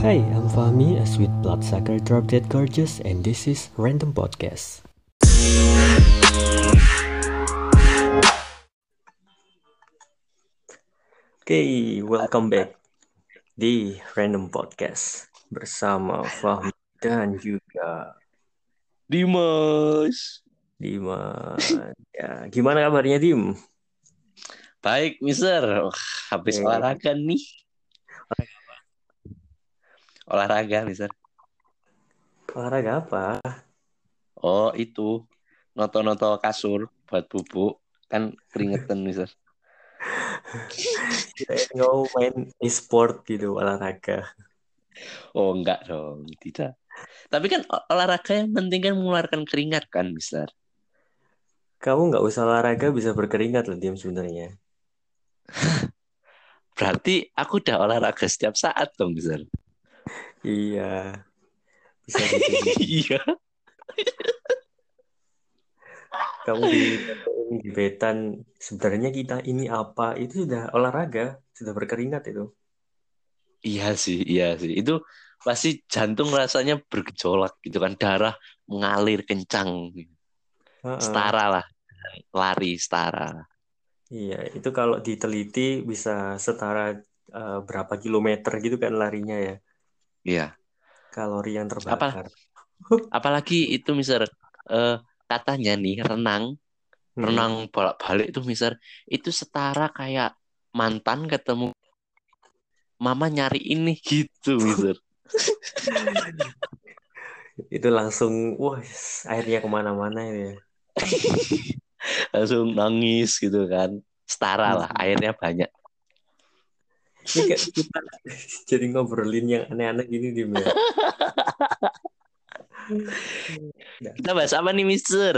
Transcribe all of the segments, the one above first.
Hi, I'm Fahmi, a sweet bloodsucker drop dead gorgeous, and this is Random Podcast. Oke, welcome back di Random Podcast bersama Fahmi dan juga Dimas. Dimas. Ya, gimana kabarnya Dim? Baik, Mister. Wah, habis olahraga nih. Olahraga, Mister. Olahraga apa? Oh, itu. Noto-noto kasur buat bubuk. Kan keringetan, Mister. Kau main e-sport gitu, olahraga. Oh, enggak dong. Tidak. Tapi kan ol- olahraga yang penting kan mengeluarkan keringat kan, Mister. Kamu nggak usah olahraga bisa berkeringat loh Dim sebenarnya. Berarti aku udah olahraga setiap saat dong, Mister. Iya, bisa gitu. Iya. Kamu di di betan sebenarnya kita ini apa itu sudah olahraga sudah berkeringat itu Iya sih, iya sih. Itu pasti jantung rasanya bergejolak gitu kan. Darah mengalir kencang. Heeh. Setara lah. Lari setara. iya itu kalau diteliti bisa setara eh, berapa kilometer gitu kan larinya ya Iya. kalori yang terbakar Apalagi itu Mister eh, katanya nih renang, Hmm. renang bolak-balik itu Mister itu setara kayak mantan ketemu mama nyari ini gitu Mister. itu langsung wah airnya ke mana-mana ya Langsung nangis gitu kan. Setara lah, airnya banyak. Ini kayak kita jadi ngobrolin yang aneh-aneh gini ya Kita bahas apa nih Mister?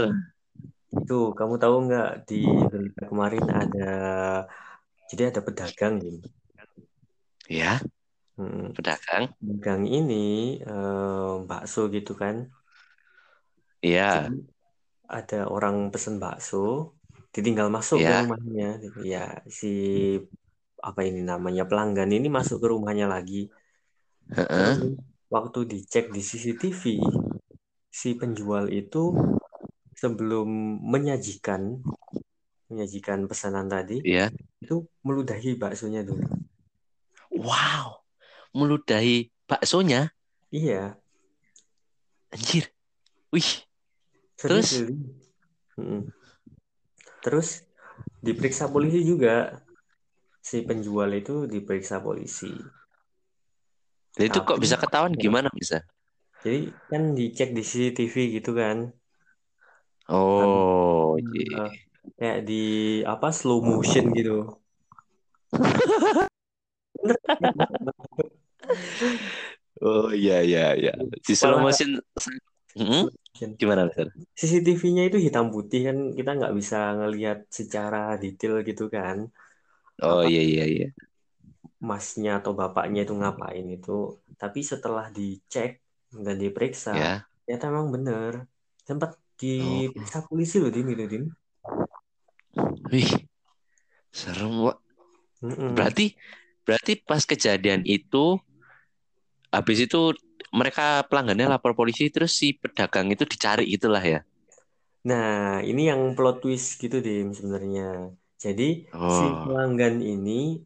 itu kamu tahu nggak di berita kemarin ada jadi ada pedagang Dim Ya, Hmm. pedagang. Gang ini eh, bakso gitu kan. Iya, ada orang pesen bakso, ditinggal masuk ke Ya. rumahnya. Ya, si apa ini namanya pelanggan ini masuk ke rumahnya lagi. Terus waktu dicek di CCTV, si penjual itu sebelum menyajikan menyajikan pesanan tadi, Iya. itu meludahi baksonya dulu. Wow, meludahi baksonya. Iya, Anjir. Wih, Terus? Mm-mm. Terus diperiksa polisi juga. Si penjual itu diperiksa polisi. itu kok bisa ketahuan gimana bisa? Jadi kan dicek di CCTV gitu kan. Oh, Eh, iya. kayak di apa slow motion gitu. Oh iya iya iya. Di slow motion. Hmm? Gimana Mister? CCTV-nya itu hitam putih kan kita nggak bisa ngelihat secara detail gitu kan. Oh iya iya iya. Masnya atau bapaknya itu ngapain itu. Tapi setelah dicek dan diperiksa, Ya. ternyata emang bener. Sempat diperiksa polisi loh Dim itu Dim. Wih. Serem, Wak. Mm-mm. Berarti berarti pas kejadian itu habis itu mereka pelanggannya lapor polisi terus si pedagang itu dicari itulah ya. Nah, ini yang plot twist gitu Dim sebenarnya. Jadi si Oh. pelanggan ini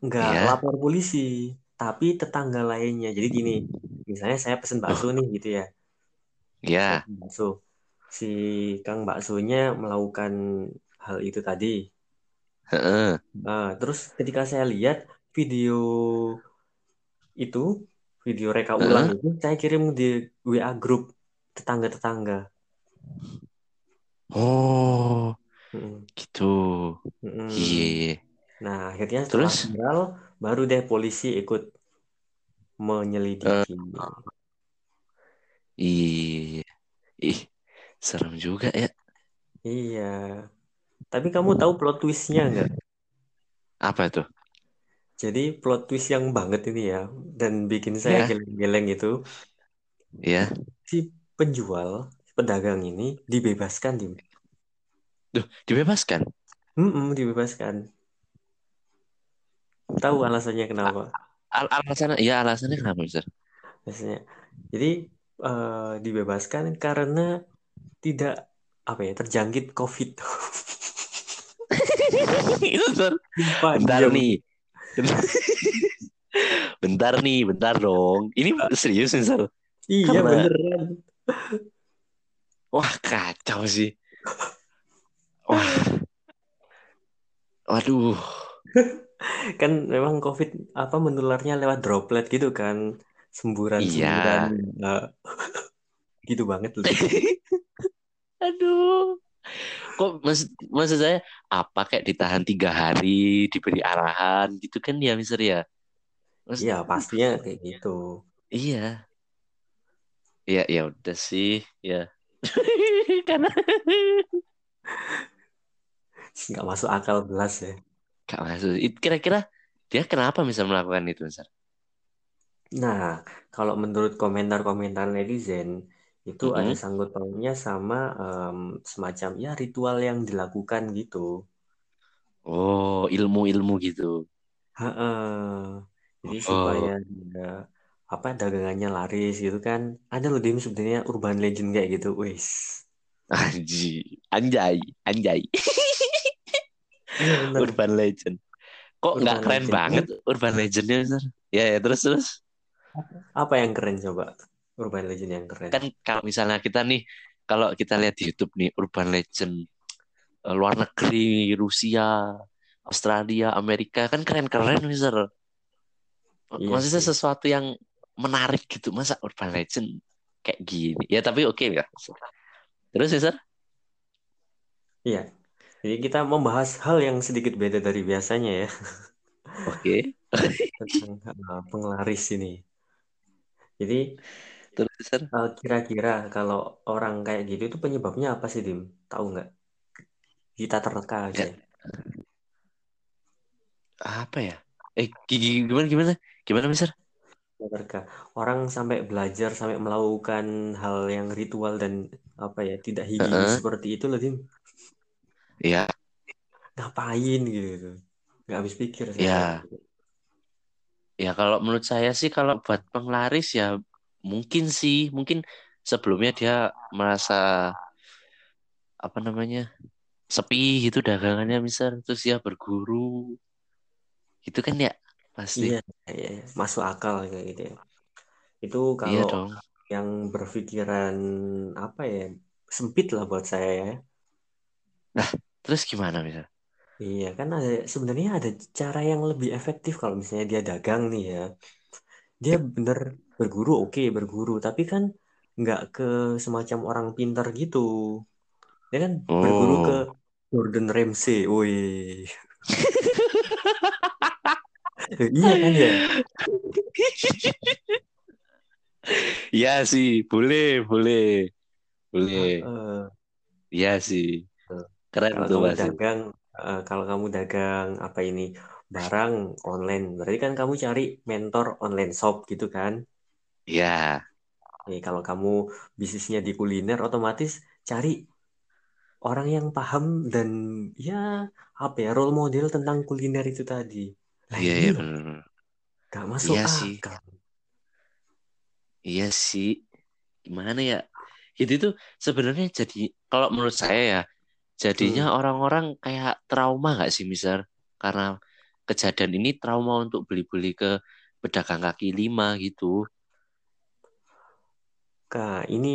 nggak Iya. lapor polisi, tapi tetangga lainnya. Jadi gini, misalnya saya pesen bakso nih gitu ya. Ya. Pesen bakso. Si Kang baksonya melakukan hal itu tadi. Heeh. Nah, terus ketika saya lihat video itu, video reka ulang itu, saya kirim di WA grup tetangga-tetangga. Oh. Mm-mm. Iya. Nah, akhirnya setelah Terus? viral, baru deh polisi ikut menyelidiki. Iya. Ih, serem juga ya. Iya. Tapi kamu tahu plot twistnya nggak? Apa tuh? Jadi plot twist yang banget ini ya, dan bikin saya Ya. geleng-geleng itu, Ya. si penjual, pedagang ini dibebaskan, Dim. Duh, dibebaskan. Mm-mm, dibebaskan. Tahu alasannya kenapa? Al alasannya, ya alasannya kenapa, Mister? biasanya. Jadi eh, dibebaskan karena tidak apa ya terjangkit COVID. Itu, Bentar iya, nih. Bentar nih, bentar dong. Ini serius, Mister. Iya Karena- beneran. Wah, kacau sih. Waduh. Kan memang COVID apa menularnya lewat droplet gitu kan. Semburan-semburan. eh, gitu banget loh. Aduh. Kok maksud, maksud saya apa kayak ditahan tiga hari, diberi arahan gitu kan ya, Mister ya? Maksud- Iya pastinya kayak gitu. Iya. Iya, ya udah sih, ya. Karena Nggak masuk akal belas ya. gak masuk. Kira-kira dia kenapa bisa melakukan itu, Mister? Nah, kalau menurut komentar-komentar netizen, itu ada Mhm. sangkut pautnya sama em, semacam ya ritual yang dilakukan gitu. Oh, ilmu-ilmu gitu. Heeh. Jadi Oh. supaya dia, apa dagangannya laris gitu kan. Ada loh Dim sebenarnya urban legend kayak gitu. Wis. Anjay, anjay. Iya. Urban Legend. Kok nggak keren Legend. banget Urban Legendnya, Mister? Ya, ya, terus terus. Apa yang keren coba? Urban legend yang keren. Kan kalau misalnya kita nih, kalau kita lihat di YouTube nih, Urban Legend eh, luar negeri, Rusia, Australia, Amerika, kan keren-keren, Mister. Iya Maksudnya sih. sesuatu yang menarik gitu. Masa Urban Legend kayak gini? Ya, tapi oke ya. Terus, Mister? Iya. Jadi kita membahas hal yang sedikit beda dari biasanya ya Oke. tentang uh, penglaris ini. Jadi Terus, uh, kira-kira kalau orang kayak gitu itu penyebabnya apa sih Dim? Tahu nggak? Kita terka aja. Ya. Apa ya? Eh, gi- gimana, gimana? Gimana, Mister? Terka. Orang sampai belajar sampai melakukan hal yang ritual dan apa ya tidak higienis Heeh. seperti itu loh Dim. Ya, Ngapain gitu? Nggak habis pikir saya. Ya. Ya kalau menurut saya sih kalau buat penglaris ya mungkin sih mungkin sebelumnya dia merasa apa namanya sepi gitu dagangannya misal terus dia berguru gitu kan ya pasti Iya, iya, iya. masuk akal kayak gitu ya. Itu iya kalau dong yang berpikiran apa ya sempit lah buat saya ya. Terus gimana misal Iya kan ada sebenarnya ada cara yang lebih efektif kalau misalnya dia dagang nih ya. Dia bener berguru oke berguru tapi kan nggak ke semacam orang pintar gitu. Dia kan berguru ke oh Gordon Ramsay. Woi. Iya kan ya? iya sih boleh boleh boleh Eh, iya sih keren kalau tuh kamu pasti dagang eh, kalau kamu dagang apa ini barang online berarti kan kamu cari mentor online shop gitu kan? iya Nih, kalau kamu bisnisnya di kuliner, otomatis cari orang yang paham dan ya apa ya role model tentang kuliner itu tadi. Lah iya iya loh, bener gak masuk iya sih akal. Iya sih, gimana ya? Itu tuh sebenarnya jadi kalau menurut saya ya, jadinya Hmm. orang-orang kayak trauma nggak sih, misal karena kejadian ini trauma untuk beli-beli ke pedagang kaki lima gitu. Kak, ini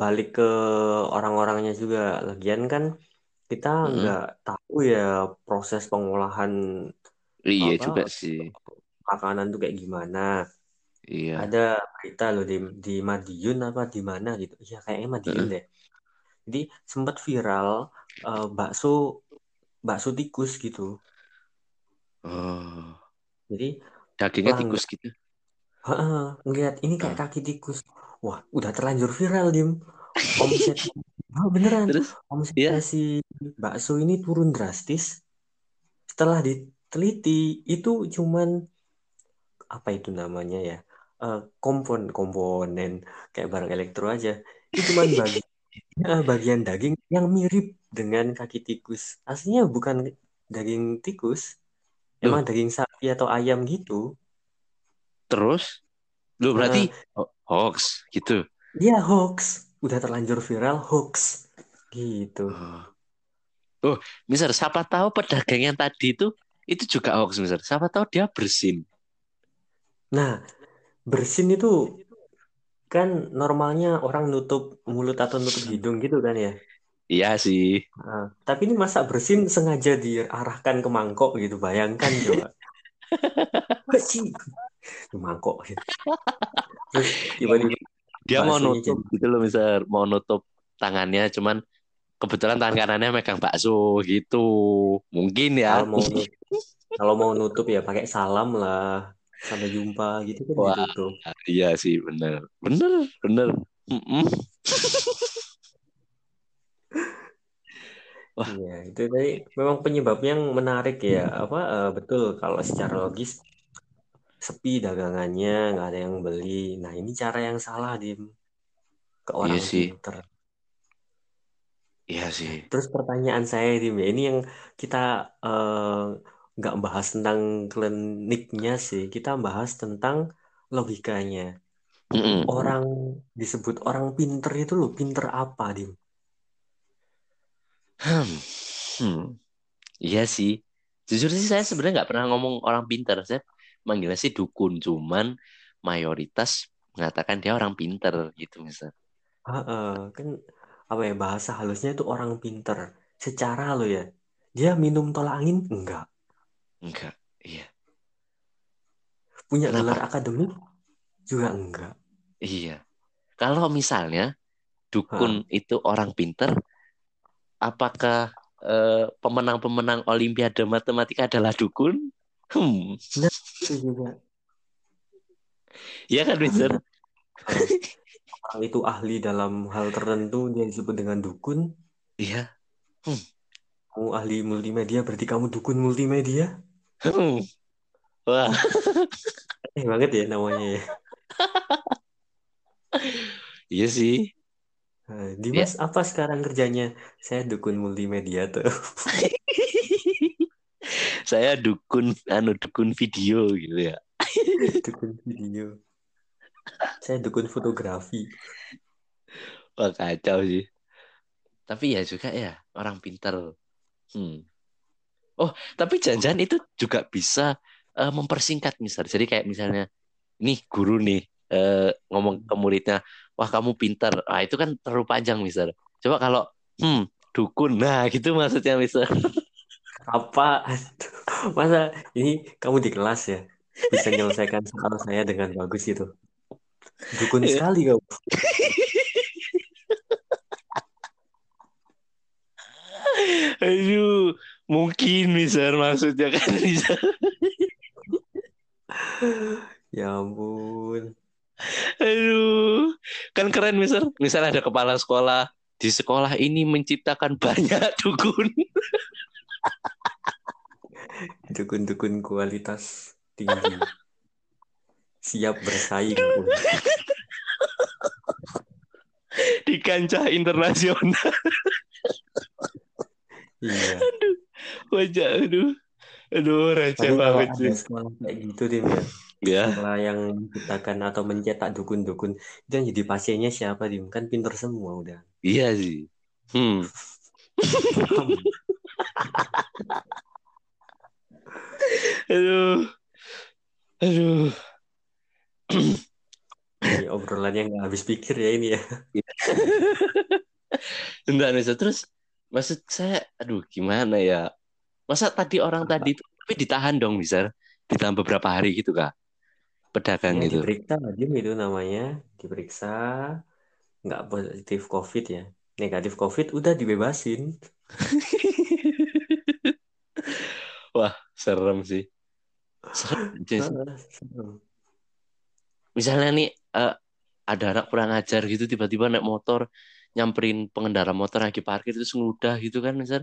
balik ke orang-orangnya juga. Lagian kan kita nggak tahu ya proses pengolahan Iya apa juga sih. makanan tuh kayak gimana. Iya. Ada berita loh di di Madiun apa di mana gitu. Ya kayaknya Madiun Heeh. deh. Jadi sempat viral eh, bakso bakso tikus gitu. Oh, Jadi dagingnya pelanggan tikus gitu. heeh, ngelihat ini kayak Ah. kaki tikus. Wah, udah terlanjur viral, Dim. Omset oh, beneran. Terus, Omsetnya ya, si bakso ini turun drastis. Setelah diteliti, itu cuman apa itu namanya ya? Eh, kompon komponen kayak barang elektro aja. Itu cuman bagi bagian daging yang mirip dengan kaki tikus. Aslinya bukan daging tikus, loh, emang daging sapi atau ayam gitu. Terus, lu berarti ho- hoax gitu. Dia hoax, udah terlanjur viral hoax. Gitu. Oh, oh misal siapa tahu pedagang yang tadi itu itu juga hoax misal. Siapa tahu dia bersin. Nah, bersin itu kan normalnya orang nutup mulut atau nutup hidung gitu kan ya. Iya sih. Nah, tapi ini masa bersin sengaja diarahkan ke mangkok gitu. Bayangkan coba. Beci. Ke mangkok gitu. Terus tiba-tiba Dia mau nutup gitu loh misal mau nutup tangannya cuman kebetulan tangan kanannya megang bakso gitu. Mungkin ya. kalau mau kalau mau nutup ya pakai salam lah. Sampai jumpa gitu kan Wah. ditutup. Iya sih bener. Bener, bener. Mm-mm. Wah. Iya, itu tadi memang penyebabnya yang menarik ya. Apa eh, betul kalau secara logis sepi dagangannya, nggak ada yang beli. Nah, ini cara yang salah, Dim. Ke orang Iya sih. pinter. Iya sih. Terus pertanyaan saya, Dim, ya, ini yang kita eh, nggak bahas tentang kliniknya sih. Kita bahas tentang logikanya. Mm-mm. Orang disebut orang pinter itu loh, pinter apa, Dim? Hmm. Hmm. Iya sih. Jujur sih saya sebenarnya nggak pernah ngomong orang pinter. Saya manggilnya sih dukun. Cuman mayoritas mengatakan dia orang pinter gitu misal. Ah, eh, kan apa ya bahasa halusnya itu orang pinter. Secara lo ya, dia minum tolak angin enggak. Enggak. Iya. Punya Kenapa? gelar akademik juga enggak. Iya. Kalau misalnya dukun itu orang pinter, apakah eh, pemenang-pemenang Olimpiade Matematika adalah dukun? Hmm. Itu juga. Iya kan, Mister? Orang itu ahli dalam hal tertentu dia disebut dengan dukun. Iya. Kamu ahli multimedia berarti kamu dukun multimedia. Hmm. Wah, Eh banget ya namanya ya. iya sih. Nah, Dimas apa sekarang kerjanya? Saya dukun multimedia tuh. Saya dukun anu dukun video gitu ya. Dukun video. Saya dukun fotografi. Wah, kacau sih. Tapi ya juga ya, orang pintar. Hmm. Oh, tapi jangan-jangan itu juga bisa eh, mempersingkat misal. Jadi kayak misalnya, nih guru nih eh, ngomong ke muridnya, wah kamu pintar. Ah itu kan terlalu panjang misal. Coba kalau, hmm, dukun. Nah, gitu maksudnya misal. Apa? Masa ini kamu di kelas ya? Bisa menyelesaikan soal saya dengan bagus itu. Dukun Iya. sekali kamu. Aduh, mungkin misal maksudnya kan bisa. Ya ampun. Aduh, kan keren misal. Misal ada kepala sekolah di sekolah ini menciptakan banyak dukun. Dukun-dukun kualitas tinggi. Siap bersaing di kancah internasional. Iya. Wajah, aduh, aduh receh banget sih. sekolah kayak gitu Dim ya. Ya, Sekolah yang menciptakan atau mencetak dukun-dukun itu yang jadi pasiennya siapa Dim? Kan pinter semua udah. iya sih. Hmm, aduh, aduh. Ini obrolannya nggak habis pikir ya ini ya. Enggak bisa terus. Maksud saya, aduh, gimana ya? Masa tadi orang Apa? tadi itu tapi ditahan dong, misal ditahan beberapa hari gitu kak, pedagang Ya itu. diperiksa Dim itu namanya. Diperiksa nggak positif COVID ya. Negatif COVID udah dibebasin. Wah, serem sih. Serem aja serem. Misalnya nih eh, ada anak kurang ajar gitu tiba-tiba naik motor nyamperin pengendara motor lagi parkir terus ngeludah gitu kan misal.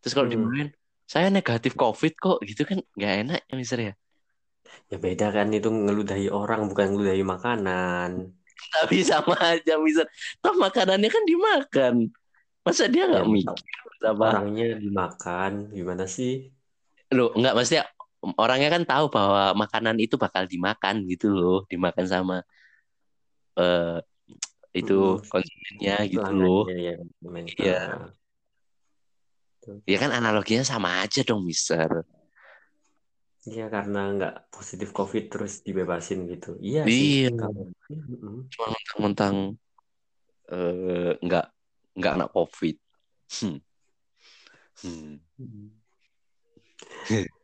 Terus kalau Hmm. dimarahin, saya negatif COVID kok gitu kan nggak enak ya misal ya. Ya beda kan itu ngeludahi orang bukan ngeludahi makanan. Tapi sama aja misal. Toh makanannya kan dimakan. Masa dia Ya nggak mikir apa? orangnya dimakan gimana sih? Loh, nggak maksudnya orangnya kan tahu bahwa makanan itu bakal dimakan gitu loh, dimakan sama eh, itu konsumennya gitu loh. ya. Iya, Ah, tuh. ya kan analoginya sama aja dong, Mister. Iya karena nggak positif COVID terus dibebasin gitu. Iya. Iya, cuma mentang-mentang eh, nggak nggak kena COVID. Hmm. Hmm.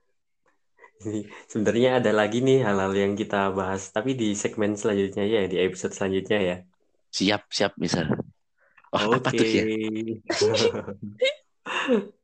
Ini sebenarnya ada lagi nih hal-hal yang kita bahas, tapi di segmen selanjutnya ya, di episode selanjutnya ya. Siap, siap, Mister. Wah, apa Oke. tuh ya?